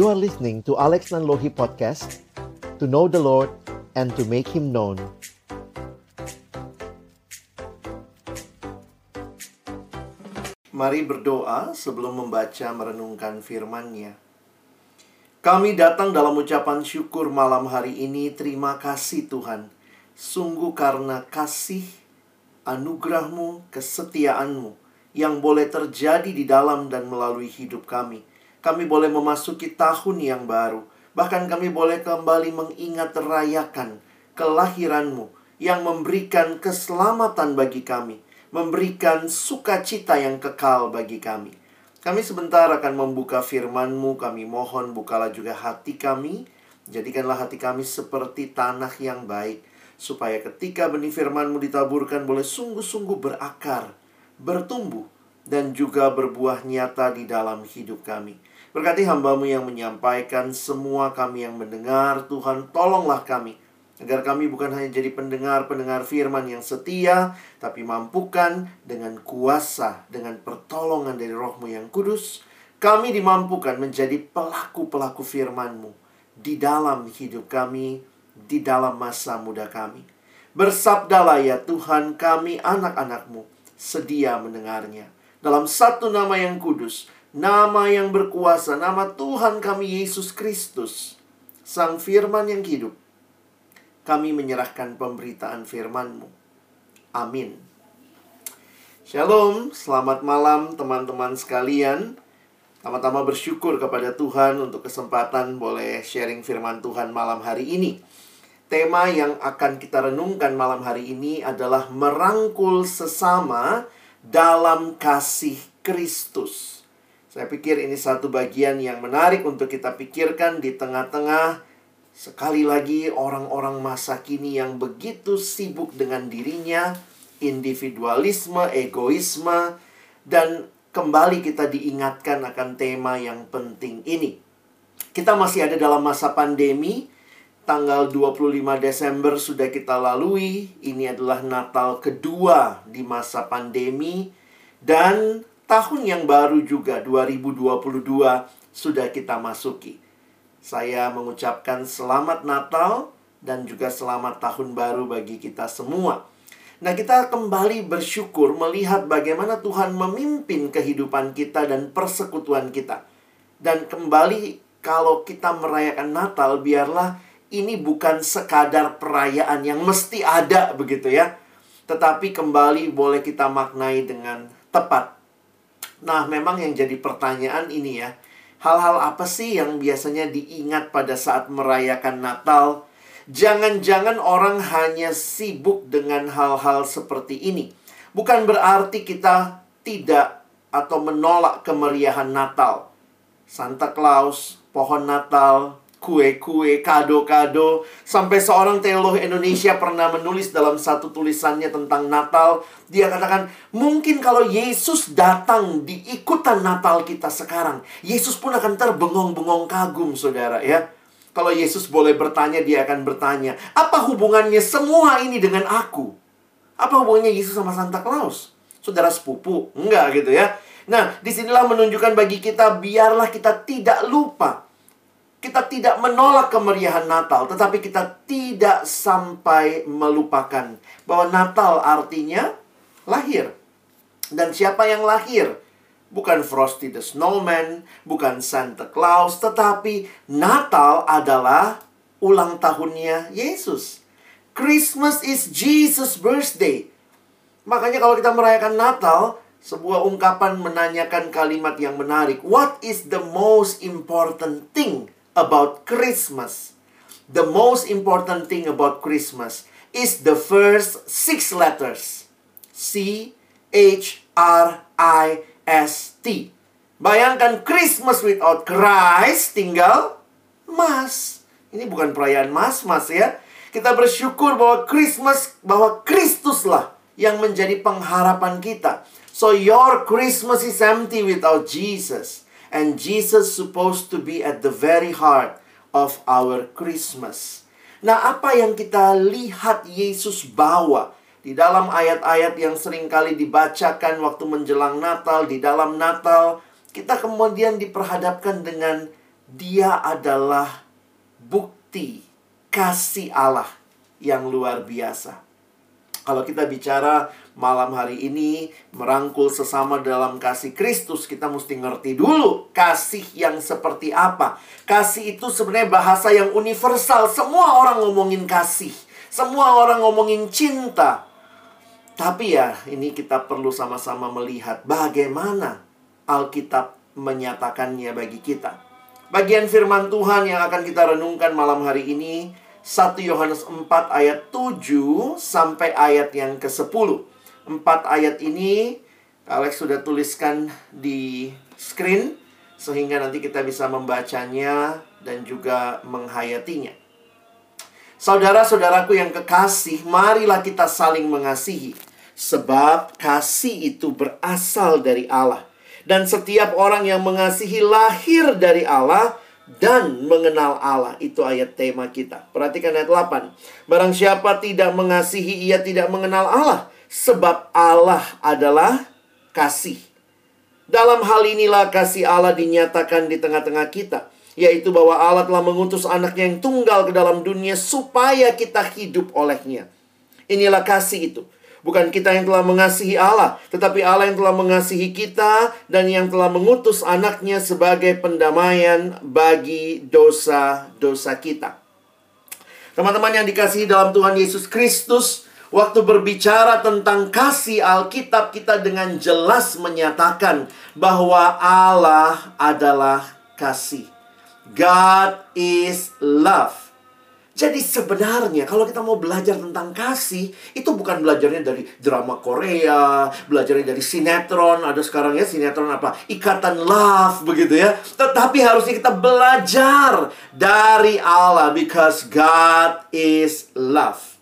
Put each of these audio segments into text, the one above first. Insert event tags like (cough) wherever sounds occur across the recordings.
You are listening to Alex Nanlohi Podcast To know the Lord and to make Him known Mari berdoa sebelum membaca merenungkan firman-Nya. Kami datang dalam ucapan syukur malam hari ini. Terima kasih Tuhan. Sungguh karena kasih, anugerahmu, kesetiaanmu yang boleh terjadi di dalam dan melalui hidup kami. Kami boleh memasuki tahun yang baru. Bahkan kami boleh kembali mengingat rayakan kelahiranmu yang memberikan keselamatan bagi kami memberikan sukacita yang kekal bagi kami. Kami sebentar akan membuka firman-Mu, kami mohon bukalah juga hati kami, jadikanlah hati kami seperti tanah yang baik, supaya ketika benih firman-Mu ditaburkan boleh sungguh-sungguh berakar, bertumbuh, dan juga berbuah nyata di dalam hidup kami. Berkati hambamu yang menyampaikan semua kami yang mendengar, Tuhan tolonglah kami Agar kami bukan hanya jadi pendengar-pendengar firman yang setia, tapi mampukan dengan kuasa, dengan pertolongan dari rohmu yang kudus, kami dimampukan menjadi pelaku-pelaku firman-Mu di dalam hidup kami, di dalam masa muda kami. Bersabdalah ya Tuhan kami anak-anakmu, sedia mendengarnya. Dalam satu nama yang kudus, nama yang berkuasa, nama Tuhan kami Yesus Kristus, Sang Firman yang hidup, kami menyerahkan pemberitaan firman-Mu. Amin. Shalom, selamat malam teman-teman sekalian. Tama-tama bersyukur kepada Tuhan untuk kesempatan boleh sharing firman Tuhan malam hari ini. Tema yang akan kita renungkan malam hari ini adalah merangkul sesama dalam kasih Kristus. Saya pikir ini satu bagian yang menarik untuk kita pikirkan di tengah-tengah Sekali lagi, orang-orang masa kini yang begitu sibuk dengan dirinya, individualisme, egoisme, dan kembali kita diingatkan akan tema yang penting ini. Kita masih ada dalam masa pandemi, tanggal 25 Desember sudah kita lalui. Ini adalah Natal kedua di masa pandemi dan tahun yang baru juga 2022 sudah kita masuki. Saya mengucapkan selamat Natal dan juga selamat tahun baru bagi kita semua. Nah, kita kembali bersyukur melihat bagaimana Tuhan memimpin kehidupan kita dan persekutuan kita. Dan kembali kalau kita merayakan Natal, biarlah ini bukan sekadar perayaan yang mesti ada begitu ya. Tetapi kembali boleh kita maknai dengan tepat. Nah, memang yang jadi pertanyaan ini ya, Hal-hal apa sih yang biasanya diingat pada saat merayakan Natal? Jangan-jangan orang hanya sibuk dengan hal-hal seperti ini. Bukan berarti kita tidak atau menolak kemeriahan Natal. Santa Claus, pohon Natal, kue-kue, kado-kado. Sampai seorang teolog Indonesia pernah menulis dalam satu tulisannya tentang Natal. Dia katakan, mungkin kalau Yesus datang di ikutan Natal kita sekarang, Yesus pun akan terbengong-bengong kagum, saudara ya. Kalau Yesus boleh bertanya, dia akan bertanya, apa hubungannya semua ini dengan aku? Apa hubungannya Yesus sama Santa Claus? Saudara sepupu? Enggak gitu ya. Nah, di sinilah menunjukkan bagi kita, biarlah kita tidak lupa kita tidak menolak kemeriahan Natal, tetapi kita tidak sampai melupakan bahwa Natal artinya lahir. Dan siapa yang lahir? Bukan Frosty the Snowman, bukan Santa Claus, tetapi Natal adalah ulang tahunnya Yesus. Christmas is Jesus' birthday. Makanya kalau kita merayakan Natal, sebuah ungkapan menanyakan kalimat yang menarik. What is the most important thing about Christmas, the most important thing about Christmas is the first six letters C H R I S T. Bayangkan Christmas without Christ tinggal Mas. Ini bukan perayaan Mas-mas ya. Kita bersyukur bahwa Christmas bahwa Kristuslah yang menjadi pengharapan kita. So your Christmas is empty without Jesus. And Jesus supposed to be at the very heart of our Christmas. Nah, apa yang kita lihat Yesus bawa di dalam ayat-ayat yang sering kali dibacakan waktu menjelang Natal, di dalam Natal, kita kemudian diperhadapkan dengan dia adalah bukti kasih Allah yang luar biasa. Kalau kita bicara malam hari ini merangkul sesama dalam kasih Kristus, kita mesti ngerti dulu kasih yang seperti apa. Kasih itu sebenarnya bahasa yang universal. Semua orang ngomongin kasih. Semua orang ngomongin cinta. Tapi ya, ini kita perlu sama-sama melihat bagaimana Alkitab menyatakannya bagi kita. Bagian firman Tuhan yang akan kita renungkan malam hari ini 1 Yohanes 4 ayat 7 sampai ayat yang ke-10. Empat ayat ini Alex sudah tuliskan di screen sehingga nanti kita bisa membacanya dan juga menghayatinya. Saudara-saudaraku yang kekasih, marilah kita saling mengasihi sebab kasih itu berasal dari Allah. Dan setiap orang yang mengasihi lahir dari Allah dan mengenal Allah. Itu ayat tema kita. Perhatikan ayat 8. Barang siapa tidak mengasihi, ia tidak mengenal Allah. Sebab Allah adalah kasih. Dalam hal inilah kasih Allah dinyatakan di tengah-tengah kita. Yaitu bahwa Allah telah mengutus anaknya yang tunggal ke dalam dunia supaya kita hidup olehnya. Inilah kasih itu Bukan kita yang telah mengasihi Allah, tetapi Allah yang telah mengasihi kita dan yang telah mengutus anaknya sebagai pendamaian bagi dosa-dosa kita. Teman-teman yang dikasihi dalam Tuhan Yesus Kristus, waktu berbicara tentang kasih Alkitab kita dengan jelas menyatakan bahwa Allah adalah kasih. God is love. Jadi sebenarnya kalau kita mau belajar tentang kasih, itu bukan belajarnya dari drama Korea, belajarnya dari sinetron, ada sekarang ya sinetron apa? Ikatan love begitu ya. Tetapi harusnya kita belajar dari Allah because God is love.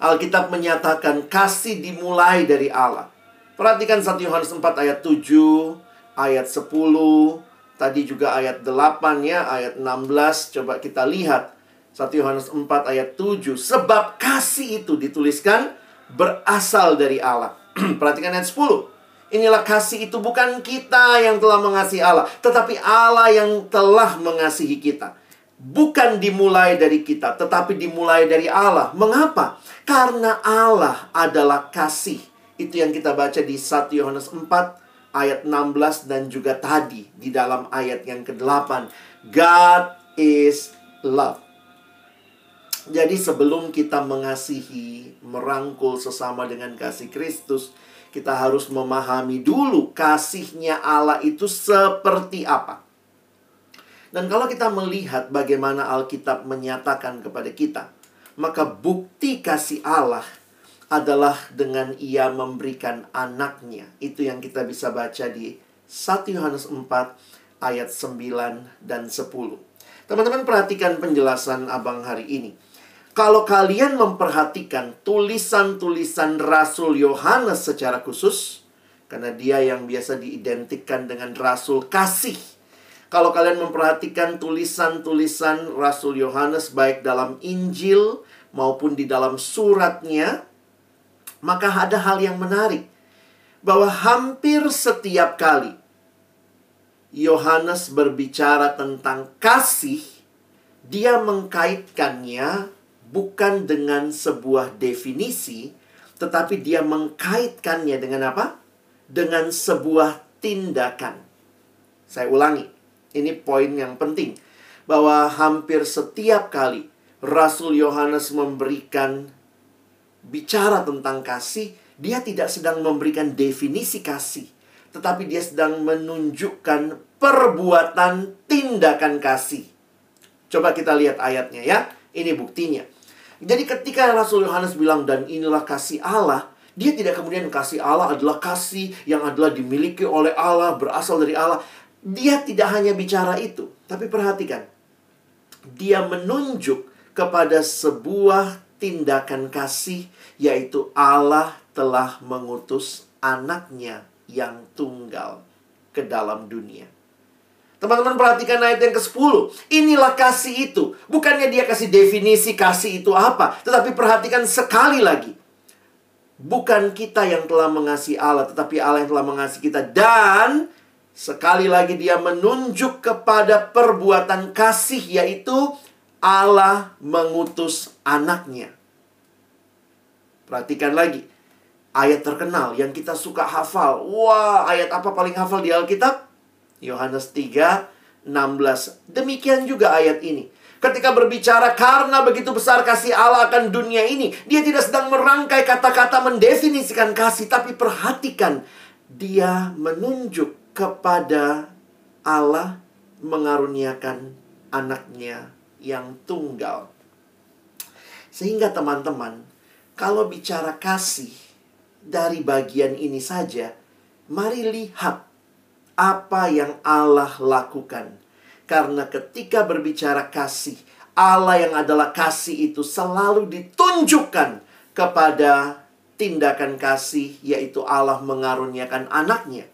Alkitab menyatakan kasih dimulai dari Allah. Perhatikan 1 Yohanes 4 ayat 7, ayat 10, Tadi juga ayat 8 ya, ayat 16 coba kita lihat. 1 Yohanes 4 ayat 7. Sebab kasih itu dituliskan berasal dari Allah. (clears throat) Perhatikan ayat 10. Inilah kasih itu bukan kita yang telah mengasihi Allah, tetapi Allah yang telah mengasihi kita. Bukan dimulai dari kita, tetapi dimulai dari Allah. Mengapa? Karena Allah adalah kasih. Itu yang kita baca di 1 Yohanes 4 ayat 16 dan juga tadi di dalam ayat yang ke-8. God is love. Jadi sebelum kita mengasihi, merangkul sesama dengan kasih Kristus, kita harus memahami dulu kasihnya Allah itu seperti apa. Dan kalau kita melihat bagaimana Alkitab menyatakan kepada kita, maka bukti kasih Allah adalah dengan ia memberikan anaknya. Itu yang kita bisa baca di 1 Yohanes 4 ayat 9 dan 10. Teman-teman perhatikan penjelasan Abang hari ini. Kalau kalian memperhatikan tulisan-tulisan Rasul Yohanes secara khusus, karena dia yang biasa diidentikan dengan Rasul Kasih. Kalau kalian memperhatikan tulisan-tulisan Rasul Yohanes baik dalam Injil maupun di dalam suratnya, maka ada hal yang menarik bahwa hampir setiap kali Yohanes berbicara tentang kasih, dia mengkaitkannya bukan dengan sebuah definisi, tetapi dia mengkaitkannya dengan apa? Dengan sebuah tindakan. Saya ulangi, ini poin yang penting bahwa hampir setiap kali Rasul Yohanes memberikan bicara tentang kasih, dia tidak sedang memberikan definisi kasih, tetapi dia sedang menunjukkan perbuatan tindakan kasih. Coba kita lihat ayatnya ya. Ini buktinya. Jadi ketika Rasul Yohanes bilang dan inilah kasih Allah, dia tidak kemudian kasih Allah adalah kasih yang adalah dimiliki oleh Allah, berasal dari Allah. Dia tidak hanya bicara itu, tapi perhatikan. Dia menunjuk kepada sebuah tindakan kasih, yaitu Allah telah mengutus anaknya yang tunggal ke dalam dunia. Teman-teman perhatikan ayat yang ke-10. Inilah kasih itu. Bukannya dia kasih definisi kasih itu apa. Tetapi perhatikan sekali lagi. Bukan kita yang telah mengasihi Allah. Tetapi Allah yang telah mengasihi kita. Dan Sekali lagi dia menunjuk kepada perbuatan kasih yaitu Allah mengutus anaknya. Perhatikan lagi. Ayat terkenal yang kita suka hafal. Wah, ayat apa paling hafal di Alkitab? Yohanes 3, 16. Demikian juga ayat ini. Ketika berbicara karena begitu besar kasih Allah akan dunia ini, dia tidak sedang merangkai kata-kata mendefinisikan kasih, tapi perhatikan, dia menunjuk kepada Allah mengaruniakan anaknya yang tunggal. Sehingga teman-teman, kalau bicara kasih dari bagian ini saja, mari lihat apa yang Allah lakukan. Karena ketika berbicara kasih, Allah yang adalah kasih itu selalu ditunjukkan kepada tindakan kasih, yaitu Allah mengaruniakan anaknya.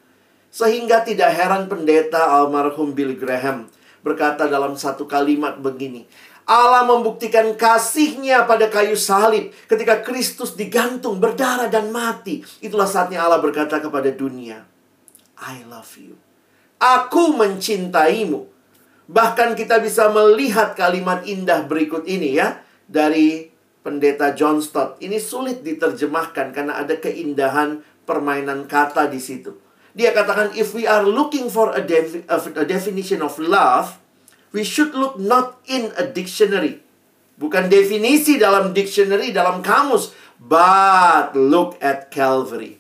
Sehingga tidak heran pendeta almarhum Bill Graham berkata dalam satu kalimat begini. Allah membuktikan kasihnya pada kayu salib ketika Kristus digantung, berdarah dan mati. Itulah saatnya Allah berkata kepada dunia, I love you. Aku mencintaimu. Bahkan kita bisa melihat kalimat indah berikut ini ya. Dari pendeta John Stott. Ini sulit diterjemahkan karena ada keindahan permainan kata di situ. Dia katakan, if we are looking for a, defi a definition of love, we should look not in a dictionary. Bukan definisi dalam dictionary, dalam kamus. But look at Calvary.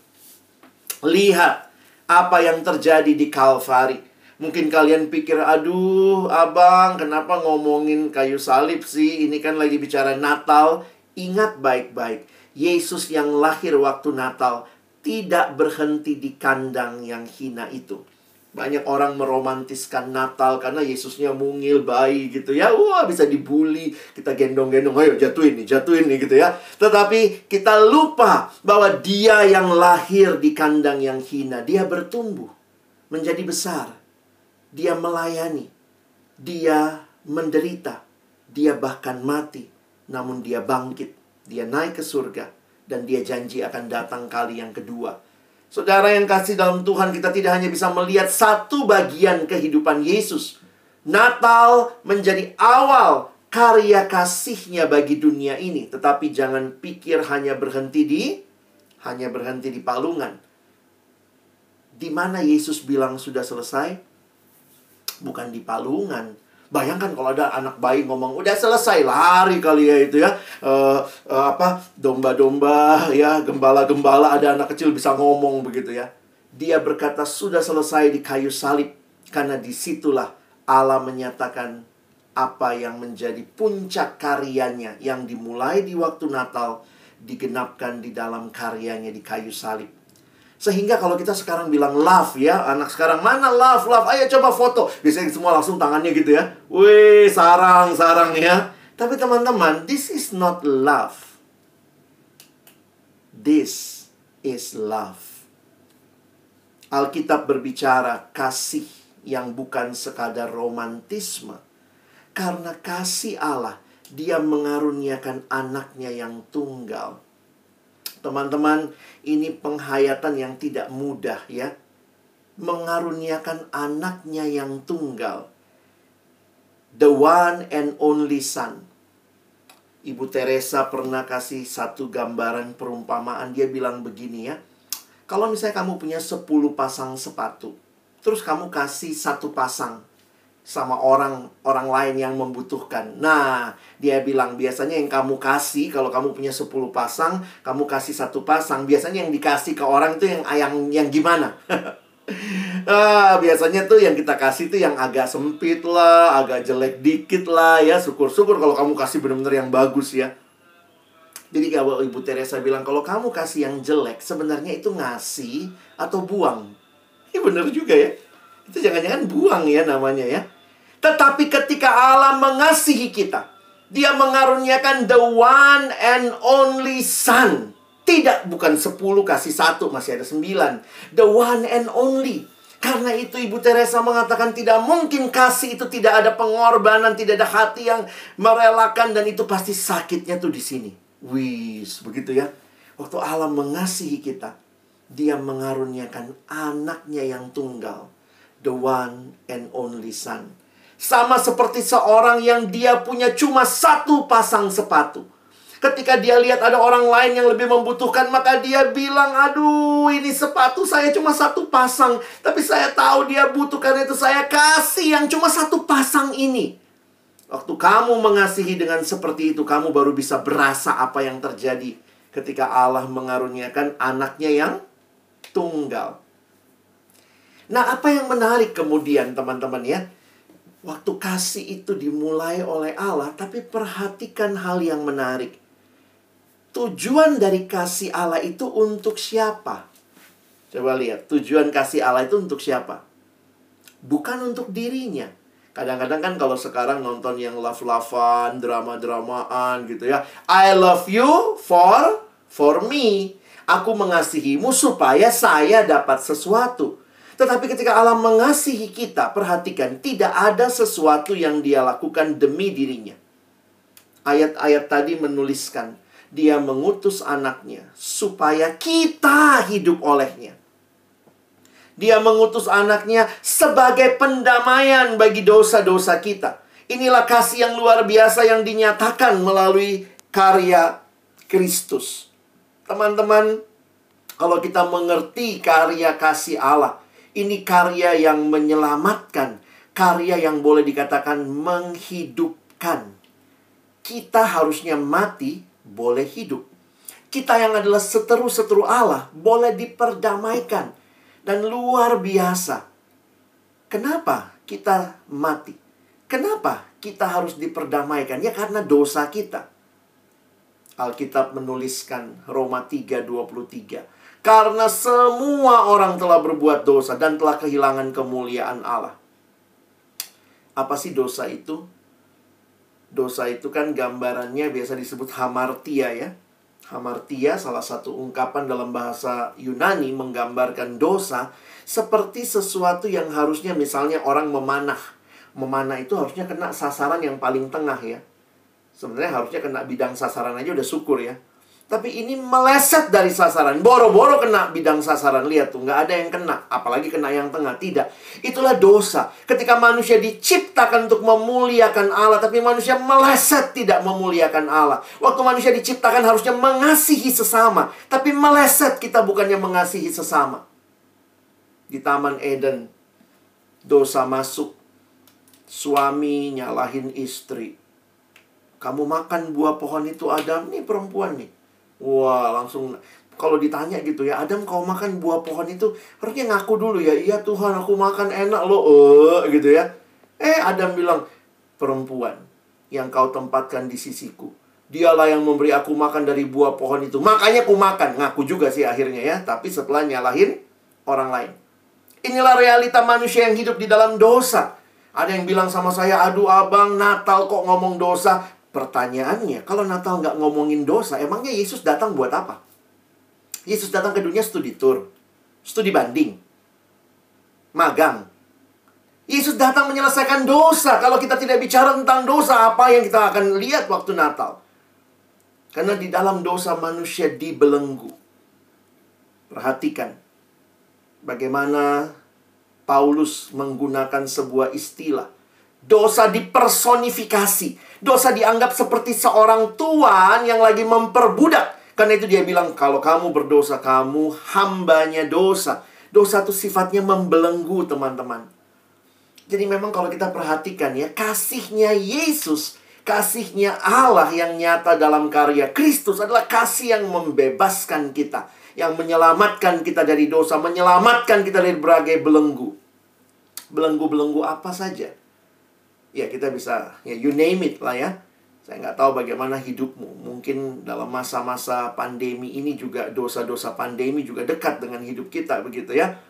Lihat apa yang terjadi di Calvary. Mungkin kalian pikir, aduh abang kenapa ngomongin kayu salib sih? Ini kan lagi bicara Natal. Ingat baik-baik. Yesus yang lahir waktu Natal tidak berhenti di kandang yang hina itu. Banyak orang meromantiskan Natal karena Yesusnya mungil bayi gitu ya. Wah, bisa dibully, kita gendong-gendong, ayo jatuhin nih, jatuhin nih gitu ya. Tetapi kita lupa bahwa dia yang lahir di kandang yang hina, dia bertumbuh menjadi besar. Dia melayani. Dia menderita. Dia bahkan mati, namun dia bangkit. Dia naik ke surga dan dia janji akan datang kali yang kedua. Saudara yang kasih dalam Tuhan, kita tidak hanya bisa melihat satu bagian kehidupan Yesus. Natal menjadi awal karya kasihnya bagi dunia ini. Tetapi jangan pikir hanya berhenti di hanya berhenti di palungan. Di mana Yesus bilang sudah selesai? Bukan di palungan, Bayangkan kalau ada anak bayi ngomong udah selesai lari kali ya itu ya uh, uh, apa domba-domba ya gembala-gembala ada anak kecil bisa ngomong begitu ya. Dia berkata sudah selesai di kayu salib karena di situlah Allah menyatakan apa yang menjadi puncak karyanya yang dimulai di waktu Natal digenapkan di dalam karyanya di kayu salib. Sehingga kalau kita sekarang bilang love ya, anak sekarang mana love, love, ayo coba foto. Biasanya semua langsung tangannya gitu ya. Wih, sarang, sarang ya. Tapi teman-teman, this is not love. This is love. Alkitab berbicara kasih yang bukan sekadar romantisme. Karena kasih Allah, dia mengaruniakan anaknya yang tunggal Teman-teman, ini penghayatan yang tidak mudah ya. Mengaruniakan anaknya yang tunggal. The one and only son. Ibu Teresa pernah kasih satu gambaran perumpamaan. Dia bilang begini ya. Kalau misalnya kamu punya 10 pasang sepatu. Terus kamu kasih satu pasang sama orang orang lain yang membutuhkan. Nah, dia bilang biasanya yang kamu kasih kalau kamu punya 10 pasang, kamu kasih satu pasang. Biasanya yang dikasih ke orang itu yang yang yang gimana? (laughs) ah, biasanya tuh yang kita kasih tuh yang agak sempit lah, agak jelek dikit lah ya. Syukur-syukur kalau kamu kasih benar-benar yang bagus ya. Jadi kalau Ibu Teresa bilang kalau kamu kasih yang jelek, sebenarnya itu ngasih atau buang. Ini benar juga ya. Itu jangan-jangan buang ya namanya ya. Tetapi ketika Allah mengasihi kita, dia mengaruniakan the one and only son. Tidak, bukan sepuluh kasih satu, masih ada sembilan. The one and only. Karena itu Ibu Teresa mengatakan tidak mungkin kasih itu tidak ada pengorbanan, tidak ada hati yang merelakan dan itu pasti sakitnya tuh di sini. Wis, begitu ya. Waktu Allah mengasihi kita, dia mengaruniakan anaknya yang tunggal the one and only son. Sama seperti seorang yang dia punya cuma satu pasang sepatu. Ketika dia lihat ada orang lain yang lebih membutuhkan, maka dia bilang, aduh ini sepatu saya cuma satu pasang. Tapi saya tahu dia butuh karena itu saya kasih yang cuma satu pasang ini. Waktu kamu mengasihi dengan seperti itu, kamu baru bisa berasa apa yang terjadi ketika Allah mengaruniakan anaknya yang tunggal. Nah, apa yang menarik kemudian teman-teman ya? Waktu kasih itu dimulai oleh Allah, tapi perhatikan hal yang menarik. Tujuan dari kasih Allah itu untuk siapa? Coba lihat, tujuan kasih Allah itu untuk siapa? Bukan untuk dirinya. Kadang-kadang kan kalau sekarang nonton yang love-lovean, drama-dramaan gitu ya. I love you for for me. Aku mengasihimu supaya saya dapat sesuatu. Tetapi ketika Allah mengasihi kita, perhatikan, tidak ada sesuatu yang dia lakukan demi dirinya. Ayat-ayat tadi menuliskan, dia mengutus anaknya supaya kita hidup olehnya. Dia mengutus anaknya sebagai pendamaian bagi dosa-dosa kita. Inilah kasih yang luar biasa yang dinyatakan melalui karya Kristus. Teman-teman, kalau kita mengerti karya kasih Allah, ini karya yang menyelamatkan, karya yang boleh dikatakan menghidupkan. Kita harusnya mati, boleh hidup. Kita yang adalah seteru-seteru Allah, boleh diperdamaikan. Dan luar biasa. Kenapa kita mati? Kenapa kita harus diperdamaikan? Ya karena dosa kita. Alkitab menuliskan Roma 3:23. Karena semua orang telah berbuat dosa dan telah kehilangan kemuliaan Allah. Apa sih dosa itu? Dosa itu kan gambarannya biasa disebut hamartia ya. Hamartia salah satu ungkapan dalam bahasa Yunani menggambarkan dosa seperti sesuatu yang harusnya misalnya orang memanah. Memanah itu harusnya kena sasaran yang paling tengah ya. Sebenarnya harusnya kena bidang sasaran aja udah syukur ya. Tapi ini meleset dari sasaran. Boro-boro kena bidang sasaran. Lihat tuh, nggak ada yang kena. Apalagi kena yang tengah. Tidak. Itulah dosa. Ketika manusia diciptakan untuk memuliakan Allah. Tapi manusia meleset tidak memuliakan Allah. Waktu manusia diciptakan harusnya mengasihi sesama. Tapi meleset kita bukannya mengasihi sesama. Di Taman Eden. Dosa masuk. Suami nyalahin istri. Kamu makan buah pohon itu Adam. Nih perempuan nih Wah, langsung kalau ditanya gitu ya, Adam kau makan buah pohon itu harusnya ngaku dulu ya, iya Tuhan aku makan enak loh, eh gitu ya. Eh Adam bilang, perempuan yang kau tempatkan di sisiku. Dialah yang memberi aku makan dari buah pohon itu. Makanya aku makan. Ngaku juga sih akhirnya ya. Tapi setelah nyalahin orang lain. Inilah realita manusia yang hidup di dalam dosa. Ada yang bilang sama saya, aduh abang Natal kok ngomong dosa. Pertanyaannya, kalau Natal nggak ngomongin dosa, emangnya Yesus datang buat apa? Yesus datang ke dunia studi tour, studi banding, magang. Yesus datang menyelesaikan dosa. Kalau kita tidak bicara tentang dosa, apa yang kita akan lihat waktu Natal? Karena di dalam dosa manusia dibelenggu. Perhatikan bagaimana Paulus menggunakan sebuah istilah Dosa dipersonifikasi. Dosa dianggap seperti seorang tuan yang lagi memperbudak. Karena itu dia bilang, kalau kamu berdosa, kamu hambanya dosa. Dosa itu sifatnya membelenggu, teman-teman. Jadi memang kalau kita perhatikan ya, kasihnya Yesus, kasihnya Allah yang nyata dalam karya Kristus adalah kasih yang membebaskan kita. Yang menyelamatkan kita dari dosa, menyelamatkan kita dari berbagai belenggu. Belenggu-belenggu apa saja ya kita bisa ya you name it lah ya. Saya nggak tahu bagaimana hidupmu. Mungkin dalam masa-masa pandemi ini juga dosa-dosa pandemi juga dekat dengan hidup kita begitu ya.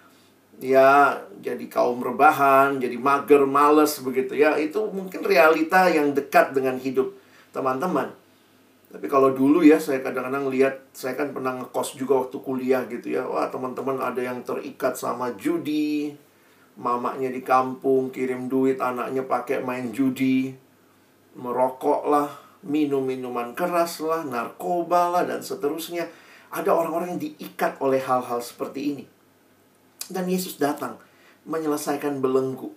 Ya jadi kaum rebahan jadi mager males begitu ya. Itu mungkin realita yang dekat dengan hidup teman-teman. Tapi kalau dulu ya saya kadang-kadang lihat saya kan pernah ngekos juga waktu kuliah gitu ya. Wah teman-teman ada yang terikat sama judi mamanya di kampung kirim duit anaknya pakai main judi merokok lah minum minuman keras lah narkoba lah dan seterusnya ada orang-orang yang diikat oleh hal-hal seperti ini dan Yesus datang menyelesaikan belenggu.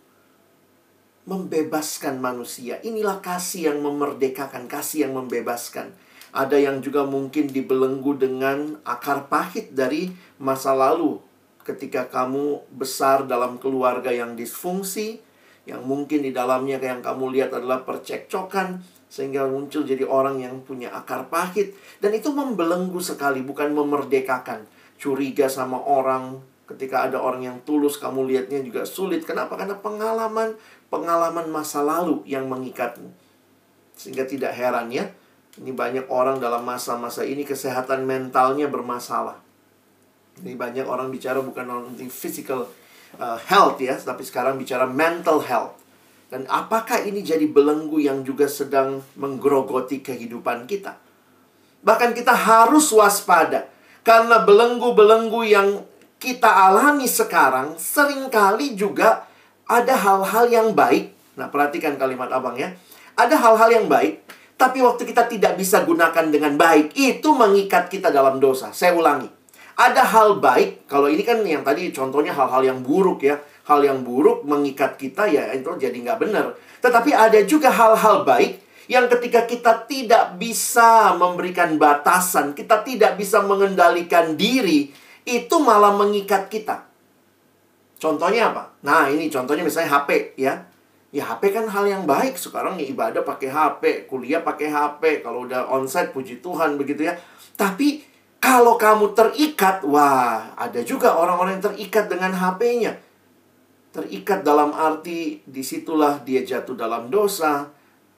Membebaskan manusia. Inilah kasih yang memerdekakan, kasih yang membebaskan. Ada yang juga mungkin dibelenggu dengan akar pahit dari masa lalu. Ketika kamu besar dalam keluarga yang disfungsi, yang mungkin di dalamnya yang kamu lihat adalah percekcokan, sehingga muncul jadi orang yang punya akar pahit. Dan itu membelenggu sekali, bukan memerdekakan. Curiga sama orang, ketika ada orang yang tulus, kamu lihatnya juga sulit. Kenapa? Karena pengalaman, pengalaman masa lalu yang mengikatmu. Sehingga tidak heran ya, ini banyak orang dalam masa-masa ini kesehatan mentalnya bermasalah. Ini banyak orang bicara bukan nanti physical uh, health ya, tapi sekarang bicara mental health. Dan apakah ini jadi belenggu yang juga sedang menggerogoti kehidupan kita? Bahkan kita harus waspada. Karena belenggu-belenggu yang kita alami sekarang sering kali juga ada hal-hal yang baik. Nah, perhatikan kalimat abang ya. Ada hal-hal yang baik, tapi waktu kita tidak bisa gunakan dengan baik, itu mengikat kita dalam dosa. Saya ulangi. Ada hal baik, kalau ini kan yang tadi contohnya hal-hal yang buruk ya. Hal yang buruk mengikat kita ya itu jadi nggak benar. Tetapi ada juga hal-hal baik yang ketika kita tidak bisa memberikan batasan, kita tidak bisa mengendalikan diri, itu malah mengikat kita. Contohnya apa? Nah, ini contohnya misalnya HP ya. Ya HP kan hal yang baik sekarang ya ibadah pakai HP, kuliah pakai HP, kalau udah onsite puji Tuhan begitu ya. Tapi kalau kamu terikat, wah ada juga orang-orang yang terikat dengan HP-nya. Terikat dalam arti di situlah dia jatuh dalam dosa.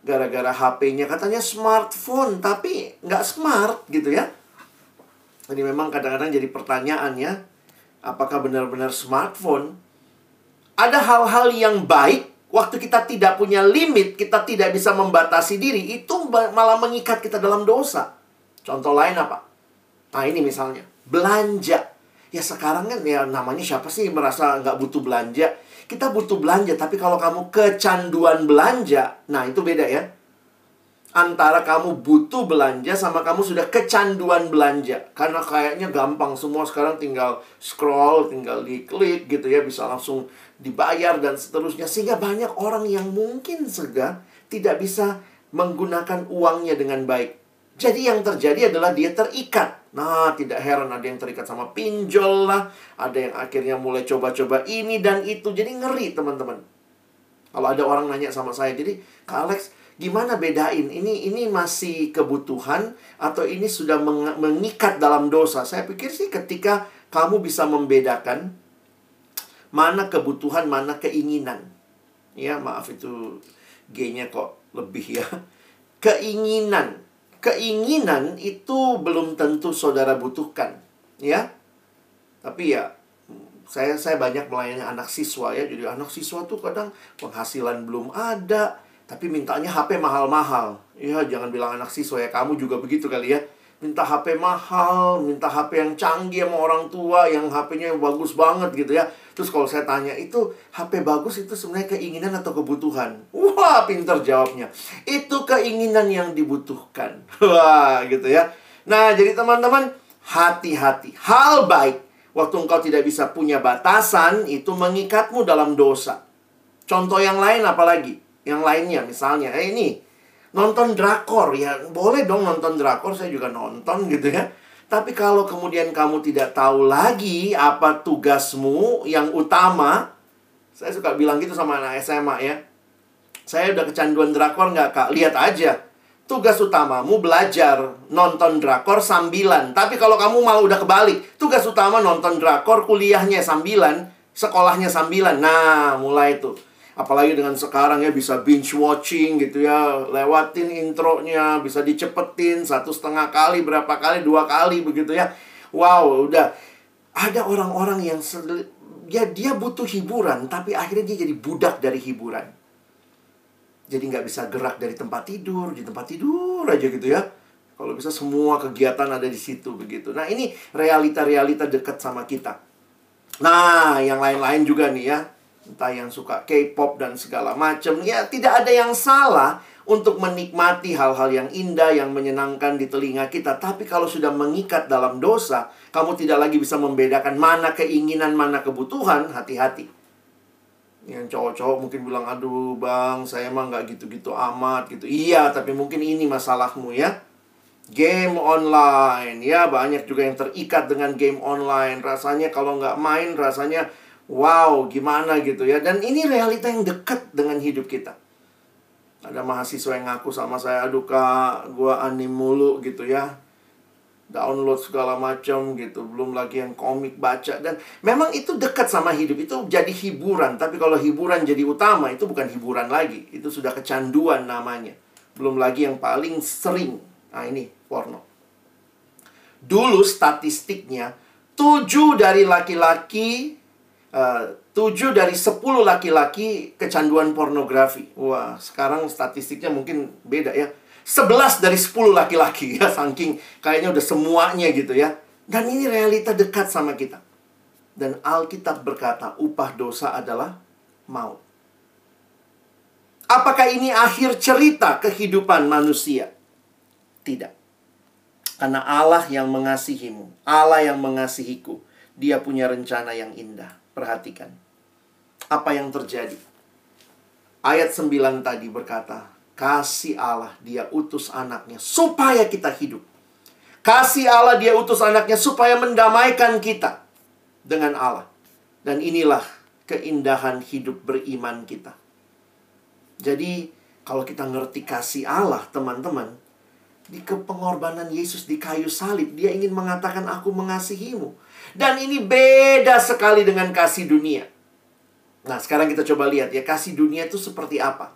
Gara-gara HP-nya katanya smartphone, tapi nggak smart gitu ya. Jadi memang kadang-kadang jadi pertanyaan ya, apakah benar-benar smartphone? Ada hal-hal yang baik Waktu kita tidak punya limit, kita tidak bisa membatasi diri, itu malah mengikat kita dalam dosa. Contoh lain apa? Nah ini misalnya, belanja. Ya sekarang kan ya namanya siapa sih merasa nggak butuh belanja? Kita butuh belanja, tapi kalau kamu kecanduan belanja, nah itu beda ya antara kamu butuh belanja sama kamu sudah kecanduan belanja. Karena kayaknya gampang semua sekarang tinggal scroll, tinggal diklik gitu ya, bisa langsung dibayar dan seterusnya. Sehingga banyak orang yang mungkin sega tidak bisa menggunakan uangnya dengan baik. Jadi yang terjadi adalah dia terikat. Nah, tidak heran ada yang terikat sama pinjol lah, ada yang akhirnya mulai coba-coba ini dan itu. Jadi ngeri, teman-teman. Kalau ada orang nanya sama saya, jadi Kak Alex, gimana bedain? Ini ini masih kebutuhan atau ini sudah meng mengikat dalam dosa? Saya pikir sih ketika kamu bisa membedakan mana kebutuhan mana keinginan. Ya maaf itu g-nya kok lebih ya. (laughs) Keinginan keinginan itu belum tentu saudara butuhkan ya tapi ya saya saya banyak melayani anak siswa ya jadi anak siswa tuh kadang penghasilan belum ada tapi mintanya HP mahal-mahal. Ya, jangan bilang anak siswa ya, kamu juga begitu kali ya. Minta HP mahal, minta HP yang canggih sama orang tua, yang HP-nya yang bagus banget gitu ya. Terus kalau saya tanya, itu HP bagus itu sebenarnya keinginan atau kebutuhan? Wah, pinter jawabnya. Itu keinginan yang dibutuhkan. (laughs) Wah, gitu ya. Nah, jadi teman-teman, hati-hati. Hal baik, waktu engkau tidak bisa punya batasan, itu mengikatmu dalam dosa. Contoh yang lain apalagi? yang lainnya misalnya eh ini nonton drakor ya. Boleh dong nonton drakor saya juga nonton gitu ya. Tapi kalau kemudian kamu tidak tahu lagi apa tugasmu yang utama saya suka bilang gitu sama anak SMA ya. Saya udah kecanduan drakor nggak kak? Lihat aja. Tugas utamamu belajar nonton drakor sambilan. Tapi kalau kamu malah udah kebalik tugas utama nonton drakor kuliahnya sambilan sekolahnya sambilan. Nah mulai tuh Apalagi dengan sekarang ya bisa binge watching gitu ya. Lewatin intronya Bisa dicepetin satu setengah kali Berapa kali, dua kali begitu ya. Wow, udah. Ada orang-orang yang ya dia butuh hiburan Tapi akhirnya dia jadi budak dari hiburan. Jadi nggak bisa gerak dari tempat tidur Di tempat tidur aja gitu ya. Kalau bisa semua kegiatan ada di situ begitu. Nah, ini realita-realita dekat sama kita. Nah, yang lain-lain juga nih ya entah yang suka K-pop dan segala macam ya tidak ada yang salah untuk menikmati hal-hal yang indah yang menyenangkan di telinga kita tapi kalau sudah mengikat dalam dosa kamu tidak lagi bisa membedakan mana keinginan mana kebutuhan hati-hati Yang cowok-cowok mungkin bilang, aduh bang, saya mah nggak gitu-gitu amat gitu. Iya, tapi mungkin ini masalahmu ya. Game online, ya banyak juga yang terikat dengan game online. Rasanya kalau nggak main, rasanya wow, gimana gitu ya. Dan ini realita yang dekat dengan hidup kita. Ada mahasiswa yang ngaku sama saya, aduh kak, gue anim mulu gitu ya. Download segala macam gitu belum lagi yang komik baca. Dan memang itu dekat sama hidup itu jadi hiburan. Tapi kalau hiburan jadi utama itu bukan hiburan lagi. Itu sudah kecanduan namanya. Belum lagi yang paling sering. Nah ini porno. Dulu statistiknya tujuh dari laki-laki tujuh dari sepuluh laki-laki kecanduan pornografi wah sekarang statistiknya mungkin beda ya 11 dari 10 laki-laki ya saking kayaknya udah semuanya gitu ya. Dan ini realita dekat sama kita. Dan Alkitab berkata upah dosa adalah maut. Apakah ini akhir cerita kehidupan manusia? Tidak. Karena Allah yang mengasihimu, Allah yang mengasihiku, dia punya rencana yang indah. Perhatikan. Apa yang terjadi? Ayat 9 tadi berkata, Kasih Allah dia utus anaknya supaya kita hidup. Kasih Allah dia utus anaknya supaya mendamaikan kita dengan Allah. Dan inilah keindahan hidup beriman kita. Jadi kalau kita ngerti kasih Allah teman-teman. Di kepengorbanan Yesus di kayu salib. Dia ingin mengatakan aku mengasihimu. Dan ini beda sekali dengan kasih dunia. Nah sekarang kita coba lihat ya. Kasih dunia itu seperti apa?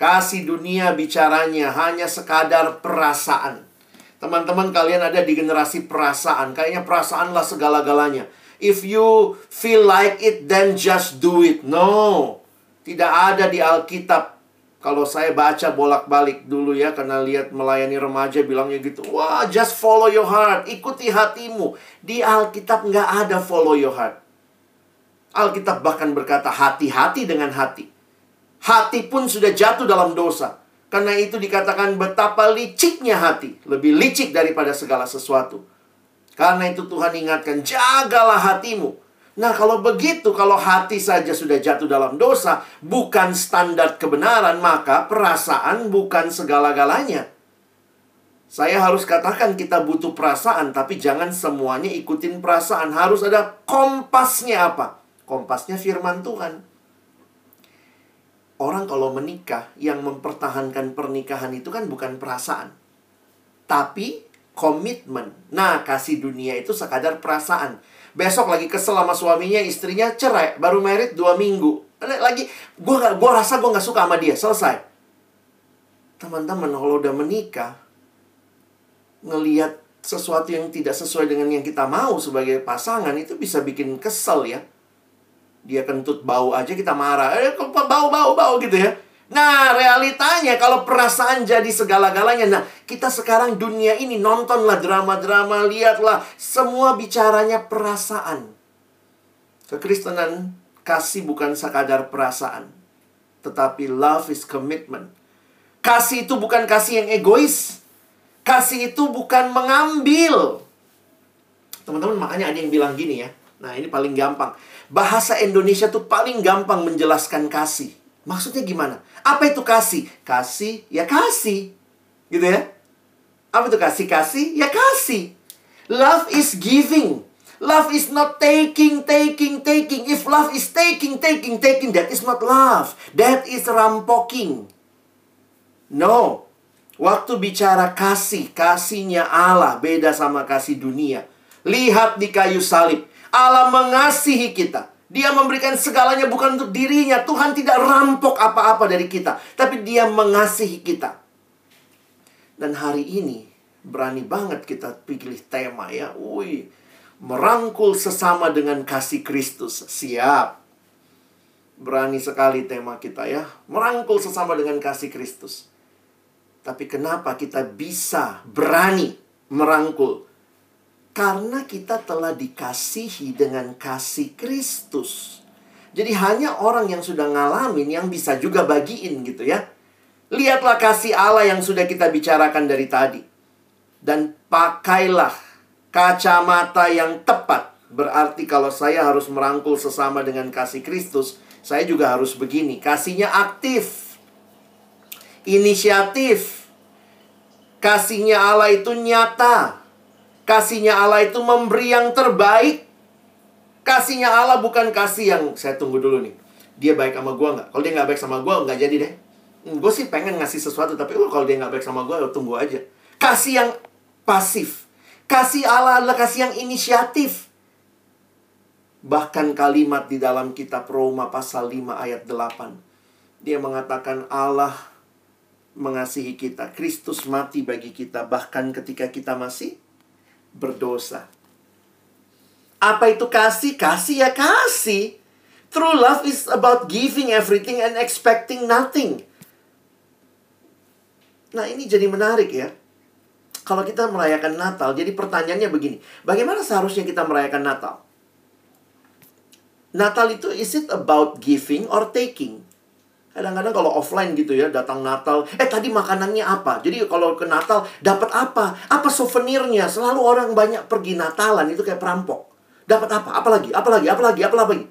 Kasih dunia bicaranya hanya sekadar perasaan. Teman-teman kalian ada di generasi perasaan. Kayaknya perasaanlah segala-galanya. If you feel like it, then just do it. No. Tidak ada di Alkitab. Kalau saya baca bolak-balik dulu ya, karena lihat melayani remaja bilangnya gitu. Wah, just follow your heart. Ikuti hatimu. Di Alkitab nggak ada follow your heart. Alkitab bahkan berkata hati-hati dengan hati hati pun sudah jatuh dalam dosa. Karena itu dikatakan betapa liciknya hati, lebih licik daripada segala sesuatu. Karena itu Tuhan ingatkan, jagalah hatimu. Nah, kalau begitu, kalau hati saja sudah jatuh dalam dosa, bukan standar kebenaran, maka perasaan bukan segala-galanya. Saya harus katakan kita butuh perasaan, tapi jangan semuanya ikutin perasaan. Harus ada kompasnya apa? Kompasnya firman Tuhan. Orang kalau menikah, yang mempertahankan pernikahan itu kan bukan perasaan. Tapi komitmen. Nah, kasih dunia itu sekadar perasaan. Besok lagi kesel sama suaminya, istrinya cerai. Baru merit dua minggu. Lagi, gue gua rasa gue gak suka sama dia. Selesai. Teman-teman, kalau udah menikah, ngeliat sesuatu yang tidak sesuai dengan yang kita mau sebagai pasangan, itu bisa bikin kesel ya dia kentut bau aja kita marah. Eh, bau, bau, bau gitu ya. Nah, realitanya kalau perasaan jadi segala-galanya. Nah, kita sekarang dunia ini nontonlah drama-drama, lihatlah semua bicaranya perasaan. Kekristenan kasih bukan sekadar perasaan, tetapi love is commitment. Kasih itu bukan kasih yang egois. Kasih itu bukan mengambil. Teman-teman, makanya ada yang bilang gini ya. Nah, ini paling gampang. Bahasa Indonesia tuh paling gampang menjelaskan kasih. Maksudnya gimana? Apa itu kasih? Kasih, ya kasih. Gitu ya? Apa itu kasih? Kasih, ya kasih. Love is giving. Love is not taking, taking, taking. If love is taking, taking, taking, that is not love. That is rampoking. No. Waktu bicara kasih, kasihnya Allah beda sama kasih dunia. Lihat di kayu salib. Allah mengasihi kita. Dia memberikan segalanya bukan untuk dirinya. Tuhan tidak rampok apa-apa dari kita. Tapi dia mengasihi kita. Dan hari ini berani banget kita pilih tema ya. Wih, merangkul sesama dengan kasih Kristus. Siap. Berani sekali tema kita ya. Merangkul sesama dengan kasih Kristus. Tapi kenapa kita bisa berani merangkul karena kita telah dikasihi dengan kasih Kristus. Jadi hanya orang yang sudah ngalamin yang bisa juga bagiin gitu ya. Lihatlah kasih Allah yang sudah kita bicarakan dari tadi. Dan pakailah kacamata yang tepat. Berarti kalau saya harus merangkul sesama dengan kasih Kristus, Saya juga harus begini. Kasihnya aktif. Inisiatif. Kasihnya Allah itu nyata. Kasihnya Allah itu memberi yang terbaik. Kasihnya Allah bukan kasih yang saya tunggu dulu nih. Dia baik sama gue nggak? Kalau dia nggak baik sama gue, nggak jadi deh. Hmm, gue sih pengen ngasih sesuatu, tapi oh, kalau dia nggak baik sama gue, ya tunggu aja. Kasih yang pasif. Kasih Allah adalah kasih yang inisiatif. Bahkan kalimat di dalam kitab Roma pasal 5 ayat 8. Dia mengatakan Allah mengasihi kita. Kristus mati bagi kita bahkan ketika kita masih berdosa. Apa itu kasih? Kasih ya kasih. True love is about giving everything and expecting nothing. Nah, ini jadi menarik ya. Kalau kita merayakan Natal, jadi pertanyaannya begini. Bagaimana seharusnya kita merayakan Natal? Natal itu is it about giving or taking? Kadang-kadang kalau offline gitu ya, datang Natal, eh tadi makanannya apa? Jadi kalau ke Natal dapat apa? Apa souvenirnya? Selalu orang banyak pergi Natalan itu kayak perampok. Dapat apa? Apalagi? Apalagi? Apalagi? Apalagi?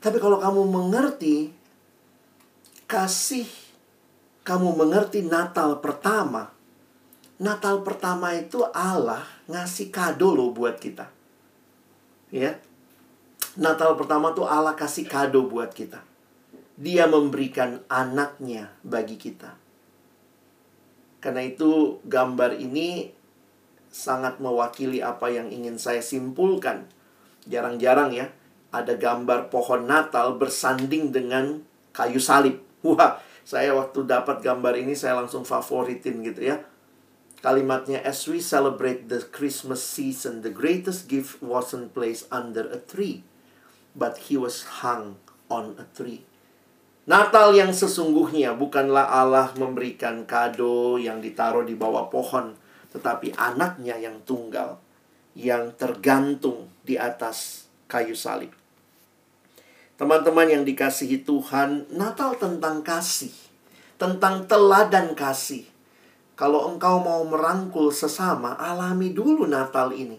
Tapi kalau kamu mengerti kasih kamu mengerti Natal pertama, Natal pertama itu Allah ngasih kado loh buat kita. Ya. Natal pertama tuh Allah kasih kado buat kita. Dia memberikan anaknya bagi kita. Karena itu gambar ini sangat mewakili apa yang ingin saya simpulkan. Jarang-jarang ya ada gambar pohon Natal bersanding dengan kayu salib. Wah, saya waktu dapat gambar ini saya langsung favoritin gitu ya. Kalimatnya as we celebrate the Christmas season, the greatest gift wasn't placed under a tree, but he was hung on a tree. Natal yang sesungguhnya bukanlah Allah memberikan kado yang ditaruh di bawah pohon, tetapi anaknya yang tunggal yang tergantung di atas kayu salib. Teman-teman yang dikasihi Tuhan, Natal tentang kasih, tentang teladan kasih. Kalau engkau mau merangkul sesama, alami dulu Natal ini.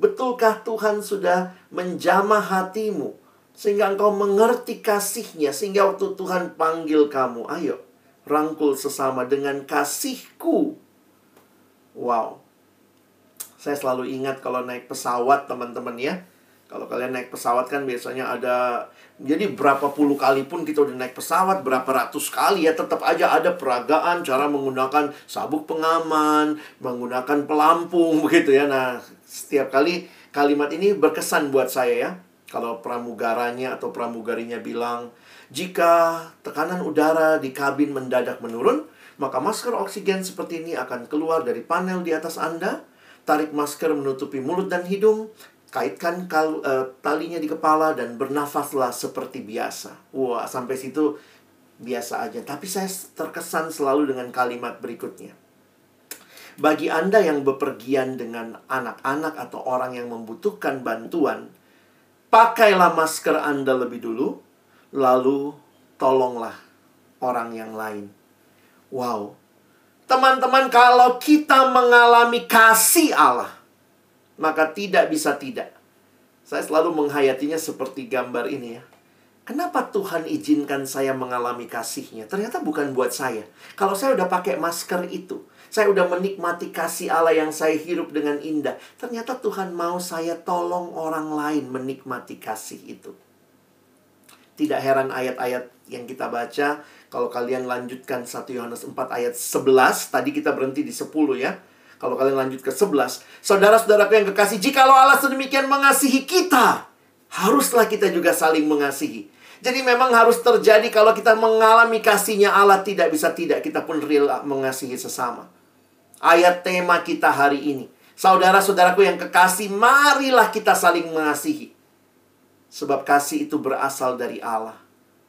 Betulkah Tuhan sudah menjamah hatimu sehingga engkau mengerti kasihnya sehingga waktu Tuhan panggil kamu, ayo rangkul sesama dengan kasihku. Wow. Saya selalu ingat kalau naik pesawat teman-teman ya. Kalau kalian naik pesawat kan biasanya ada jadi berapa puluh kali pun kita udah naik pesawat, berapa ratus kali ya tetap aja ada peragaan cara menggunakan sabuk pengaman, menggunakan pelampung (laughs) begitu ya. Nah, setiap kali kalimat ini berkesan buat saya ya. Kalau pramugaranya atau pramugarinya bilang, jika tekanan udara di kabin mendadak menurun, maka masker oksigen seperti ini akan keluar dari panel di atas Anda. Tarik masker menutupi mulut dan hidung, kaitkan kal, uh, talinya di kepala dan bernafaslah seperti biasa. Wah, sampai situ biasa aja. Tapi saya terkesan selalu dengan kalimat berikutnya. Bagi Anda yang bepergian dengan anak-anak atau orang yang membutuhkan bantuan, pakailah masker Anda lebih dulu, lalu tolonglah orang yang lain. Wow. Teman-teman, kalau kita mengalami kasih Allah, maka tidak bisa tidak. Saya selalu menghayatinya seperti gambar ini ya. Kenapa Tuhan izinkan saya mengalami kasihnya? Ternyata bukan buat saya. Kalau saya udah pakai masker itu, saya udah menikmati kasih Allah yang saya hirup dengan indah. Ternyata Tuhan mau saya tolong orang lain menikmati kasih itu. Tidak heran ayat-ayat yang kita baca, kalau kalian lanjutkan 1 Yohanes 4 ayat 11, tadi kita berhenti di 10 ya. Kalau kalian lanjut ke 11. Saudara-saudaraku yang kekasih, jikalau Allah sedemikian mengasihi kita, haruslah kita juga saling mengasihi. Jadi memang harus terjadi kalau kita mengalami kasihnya Allah tidak bisa tidak kita pun real mengasihi sesama. Ayat tema kita hari ini. Saudara-saudaraku yang kekasih, marilah kita saling mengasihi. Sebab kasih itu berasal dari Allah.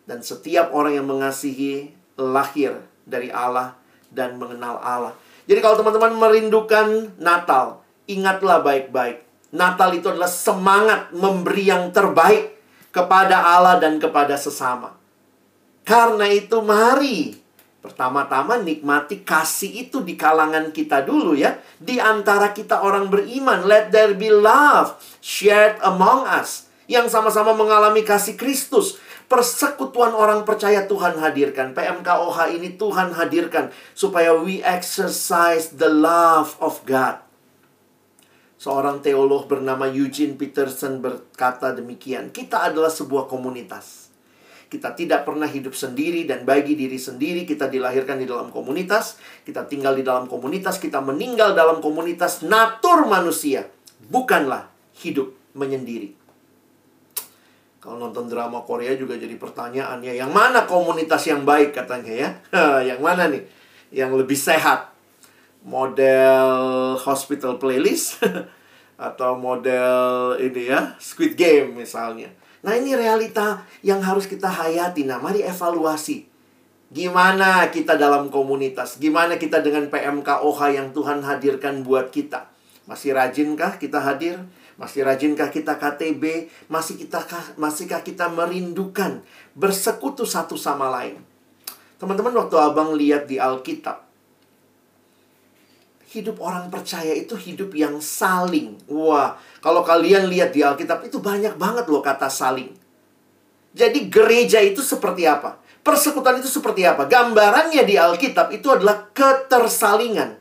Dan setiap orang yang mengasihi lahir dari Allah dan mengenal Allah. Jadi kalau teman-teman merindukan Natal, ingatlah baik-baik. Natal itu adalah semangat memberi yang terbaik kepada Allah dan kepada sesama. Karena itu mari pertama-tama nikmati kasih itu di kalangan kita dulu ya. Di antara kita orang beriman, let there be love shared among us. yang sama-sama mengalami kasih Kristus. Persekutuan orang percaya Tuhan hadirkan. PMKOH ini Tuhan hadirkan supaya we exercise the love of God. Seorang teolog bernama Eugene Peterson berkata demikian, kita adalah sebuah komunitas. Kita tidak pernah hidup sendiri dan bagi diri sendiri kita dilahirkan di dalam komunitas, kita tinggal di dalam komunitas, kita meninggal dalam komunitas natur manusia, bukanlah hidup menyendiri. Kalau nonton drama Korea juga jadi pertanyaan ya, yang mana komunitas yang baik katanya ya? (laughs) yang mana nih? Yang lebih sehat? Model hospital playlist (laughs) atau model ini ya, Squid Game misalnya. Nah, ini realita yang harus kita hayati. Nah, mari evaluasi. Gimana kita dalam komunitas? Gimana kita dengan PMKOH yang Tuhan hadirkan buat kita? Masih rajinkah kita hadir? Masih rajinkah kita KTB? Masih kita masihkah kita merindukan bersekutu satu sama lain? Teman-teman waktu Abang lihat di Alkitab hidup orang percaya itu hidup yang saling. Wah, kalau kalian lihat di Alkitab itu banyak banget loh kata saling. Jadi gereja itu seperti apa? Persekutuan itu seperti apa? Gambarannya di Alkitab itu adalah ketersalingan.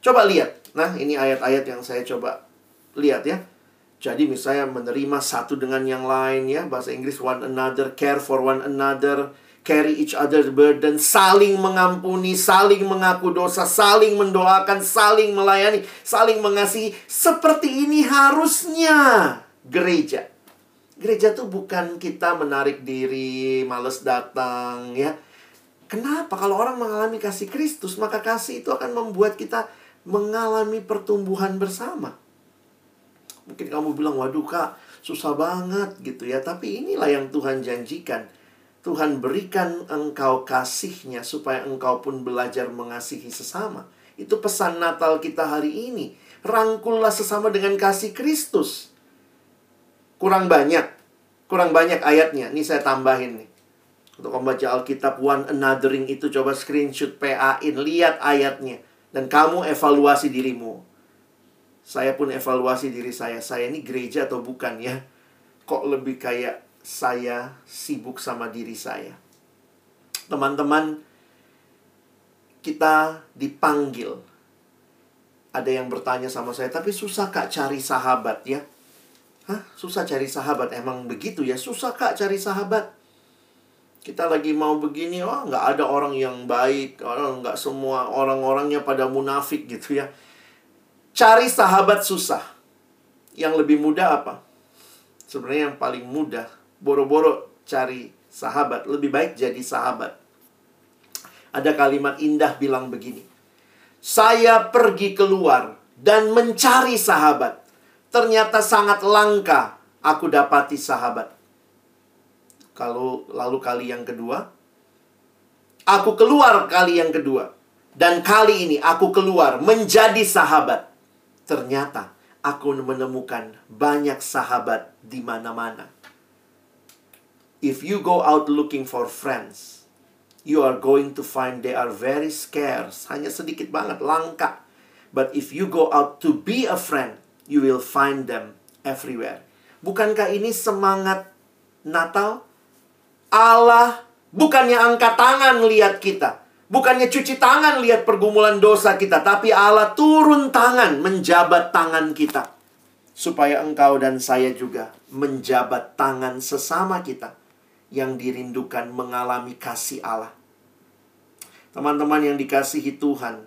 Coba lihat. Nah, ini ayat-ayat yang saya coba lihat ya. Jadi misalnya menerima satu dengan yang lain ya, bahasa Inggris one another, care for one another, carry each other's burden, saling mengampuni, saling mengaku dosa, saling mendoakan, saling melayani, saling mengasihi. Seperti ini harusnya gereja. Gereja tuh bukan kita menarik diri, males datang ya. Kenapa? Kalau orang mengalami kasih Kristus, maka kasih itu akan membuat kita mengalami pertumbuhan bersama. Mungkin kamu bilang, waduh kak, susah banget gitu ya. Tapi inilah yang Tuhan janjikan. Tuhan berikan engkau kasihnya supaya engkau pun belajar mengasihi sesama. Itu pesan Natal kita hari ini. Rangkullah sesama dengan kasih Kristus. Kurang banyak. Kurang banyak ayatnya. Ini saya tambahin nih. Untuk membaca Alkitab one anothering itu coba screenshot PA-in. Lihat ayatnya. Dan kamu evaluasi dirimu. Saya pun evaluasi diri saya. Saya ini gereja atau bukan ya? Kok lebih kayak saya sibuk sama diri saya? Teman-teman, kita dipanggil. Ada yang bertanya sama saya, tapi susah kak cari sahabat ya? Hah? Susah cari sahabat? Emang begitu ya? Susah kak cari sahabat? Kita lagi mau begini, oh nggak ada orang yang baik, orang nggak semua orang-orangnya pada munafik gitu ya Cari sahabat susah. Yang lebih mudah apa? Sebenarnya yang paling mudah, boro-boro cari sahabat. Lebih baik jadi sahabat. Ada kalimat indah bilang begini. Saya pergi keluar dan mencari sahabat. Ternyata sangat langka aku dapati sahabat. Kalau lalu kali yang kedua, aku keluar kali yang kedua. Dan kali ini aku keluar menjadi sahabat. Ternyata aku menemukan banyak sahabat di mana-mana. If you go out looking for friends, you are going to find they are very scarce. Hanya sedikit banget, langka. But if you go out to be a friend, you will find them everywhere. Bukankah ini semangat Natal? Allah bukannya angkat tangan lihat kita, Bukannya cuci tangan lihat pergumulan dosa kita, tapi Allah turun tangan menjabat tangan kita. Supaya engkau dan saya juga menjabat tangan sesama kita yang dirindukan mengalami kasih Allah. Teman-teman yang dikasihi Tuhan,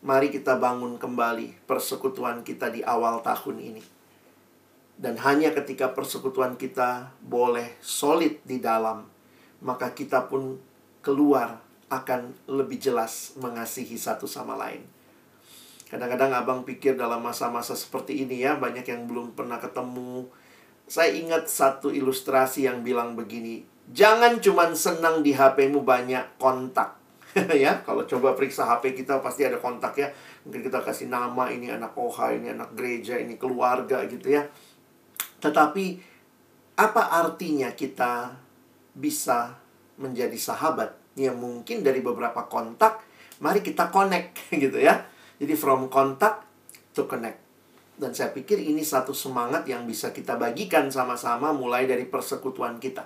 mari kita bangun kembali persekutuan kita di awal tahun ini. Dan hanya ketika persekutuan kita boleh solid di dalam, maka kita pun keluar akan lebih jelas mengasihi satu sama lain. Kadang-kadang abang pikir dalam masa-masa seperti ini ya, banyak yang belum pernah ketemu. Saya ingat satu ilustrasi yang bilang begini, jangan cuma senang di HP-mu banyak kontak. (laughs) ya, kalau coba periksa HP kita pasti ada kontak ya. Mungkin kita kasih nama, ini anak OHA, ini anak gereja, ini keluarga gitu ya. Tetapi, apa artinya kita bisa menjadi sahabat yang mungkin dari beberapa kontak mari kita connect (laughs) gitu ya jadi from contact to connect Dan saya pikir ini satu semangat yang bisa kita bagikan sama-sama mulai dari persekutuan kita.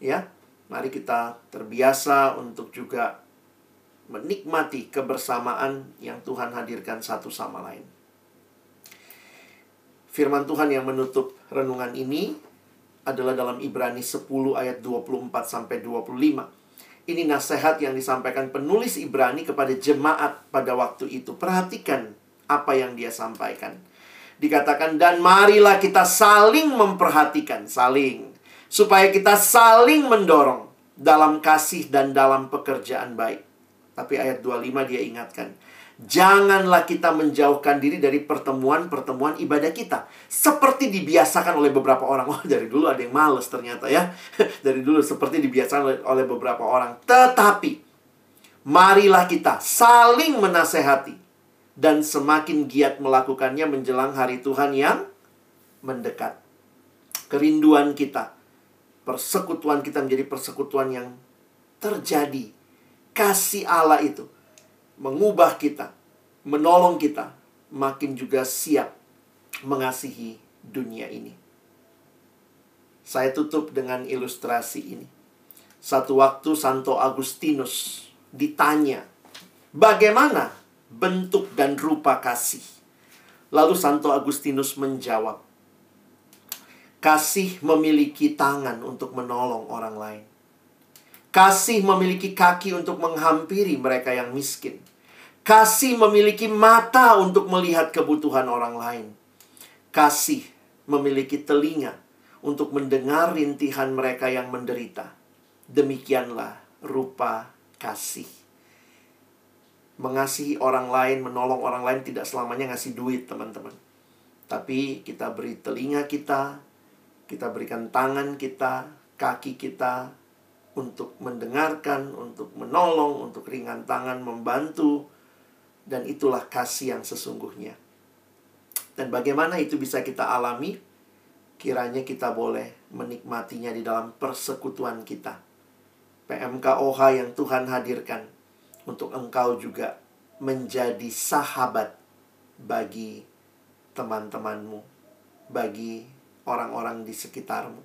Ya, mari kita terbiasa untuk juga menikmati kebersamaan yang Tuhan hadirkan satu sama lain. Firman Tuhan yang menutup renungan ini adalah dalam Ibrani 10 ayat 24 sampai 25. Ini nasihat yang disampaikan penulis Ibrani kepada jemaat pada waktu itu. Perhatikan apa yang dia sampaikan. Dikatakan dan marilah kita saling memperhatikan, saling supaya kita saling mendorong dalam kasih dan dalam pekerjaan baik. Tapi ayat 25 dia ingatkan, janganlah kita menjauhkan diri dari pertemuan-pertemuan ibadah kita. Seperti dibiasakan oleh beberapa orang. Oh, dari dulu ada yang males ternyata ya. (laughs) dari dulu seperti dibiasakan oleh beberapa orang. Tetapi, marilah kita saling menasehati. Dan semakin giat melakukannya menjelang hari Tuhan yang mendekat. Kerinduan kita, persekutuan kita menjadi persekutuan yang terjadi kasih Allah itu mengubah kita, menolong kita, makin juga siap mengasihi dunia ini. Saya tutup dengan ilustrasi ini. Satu waktu Santo Agustinus ditanya, bagaimana bentuk dan rupa kasih? Lalu Santo Agustinus menjawab, kasih memiliki tangan untuk menolong orang lain. Kasih memiliki kaki untuk menghampiri mereka yang miskin. Kasih memiliki mata untuk melihat kebutuhan orang lain. Kasih memiliki telinga untuk mendengar rintihan mereka yang menderita. Demikianlah rupa kasih. Mengasihi orang lain, menolong orang lain tidak selamanya ngasih duit, teman-teman. Tapi kita beri telinga kita, kita berikan tangan kita, kaki kita, untuk mendengarkan, untuk menolong, untuk ringan tangan membantu, dan itulah kasih yang sesungguhnya. Dan bagaimana itu bisa kita alami? Kiranya kita boleh menikmatinya di dalam persekutuan kita. PMKOH yang Tuhan hadirkan untuk engkau juga menjadi sahabat bagi teman-temanmu, bagi orang-orang di sekitarmu.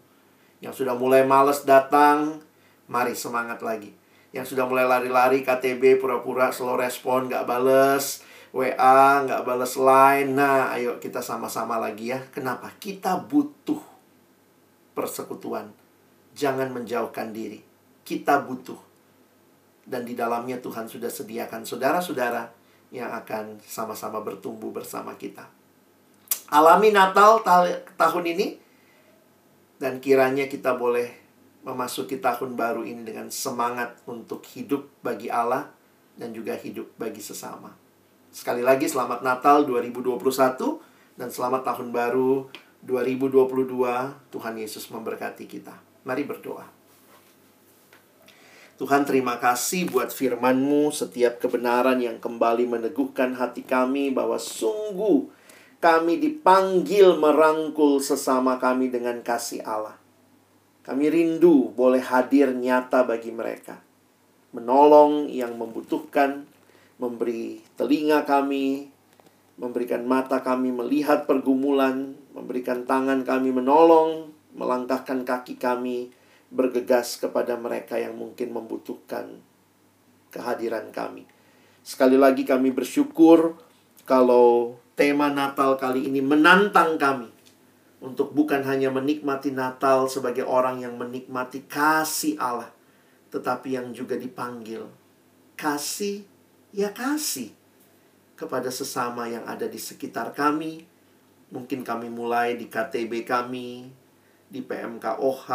Yang sudah mulai males datang, Mari semangat lagi. Yang sudah mulai lari-lari KTB pura-pura slow respon gak bales WA gak bales line Nah ayo kita sama-sama lagi ya Kenapa? Kita butuh persekutuan Jangan menjauhkan diri Kita butuh Dan di dalamnya Tuhan sudah sediakan saudara-saudara Yang akan sama-sama bertumbuh bersama kita Alami Natal tahun ini Dan kiranya kita boleh memasuki tahun baru ini dengan semangat untuk hidup bagi Allah dan juga hidup bagi sesama. Sekali lagi selamat Natal 2021 dan selamat tahun baru 2022. Tuhan Yesus memberkati kita. Mari berdoa. Tuhan terima kasih buat firman-Mu setiap kebenaran yang kembali meneguhkan hati kami bahwa sungguh kami dipanggil merangkul sesama kami dengan kasih Allah. Kami rindu boleh hadir nyata bagi mereka. Menolong yang membutuhkan, memberi telinga kami, memberikan mata kami melihat pergumulan, memberikan tangan kami menolong, melangkahkan kaki kami bergegas kepada mereka yang mungkin membutuhkan kehadiran kami. Sekali lagi kami bersyukur kalau tema Natal kali ini menantang kami untuk bukan hanya menikmati Natal sebagai orang yang menikmati kasih Allah, tetapi yang juga dipanggil kasih, ya kasih kepada sesama yang ada di sekitar kami. Mungkin kami mulai di KTB kami, di PMK OH,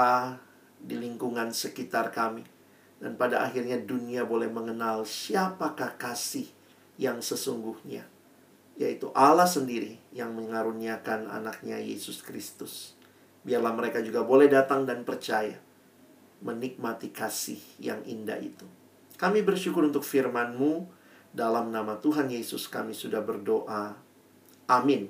di lingkungan sekitar kami. Dan pada akhirnya dunia boleh mengenal siapakah kasih yang sesungguhnya yaitu Allah sendiri yang mengaruniakan anaknya Yesus Kristus. Biarlah mereka juga boleh datang dan percaya menikmati kasih yang indah itu. Kami bersyukur untuk firman-Mu dalam nama Tuhan Yesus kami sudah berdoa. Amin.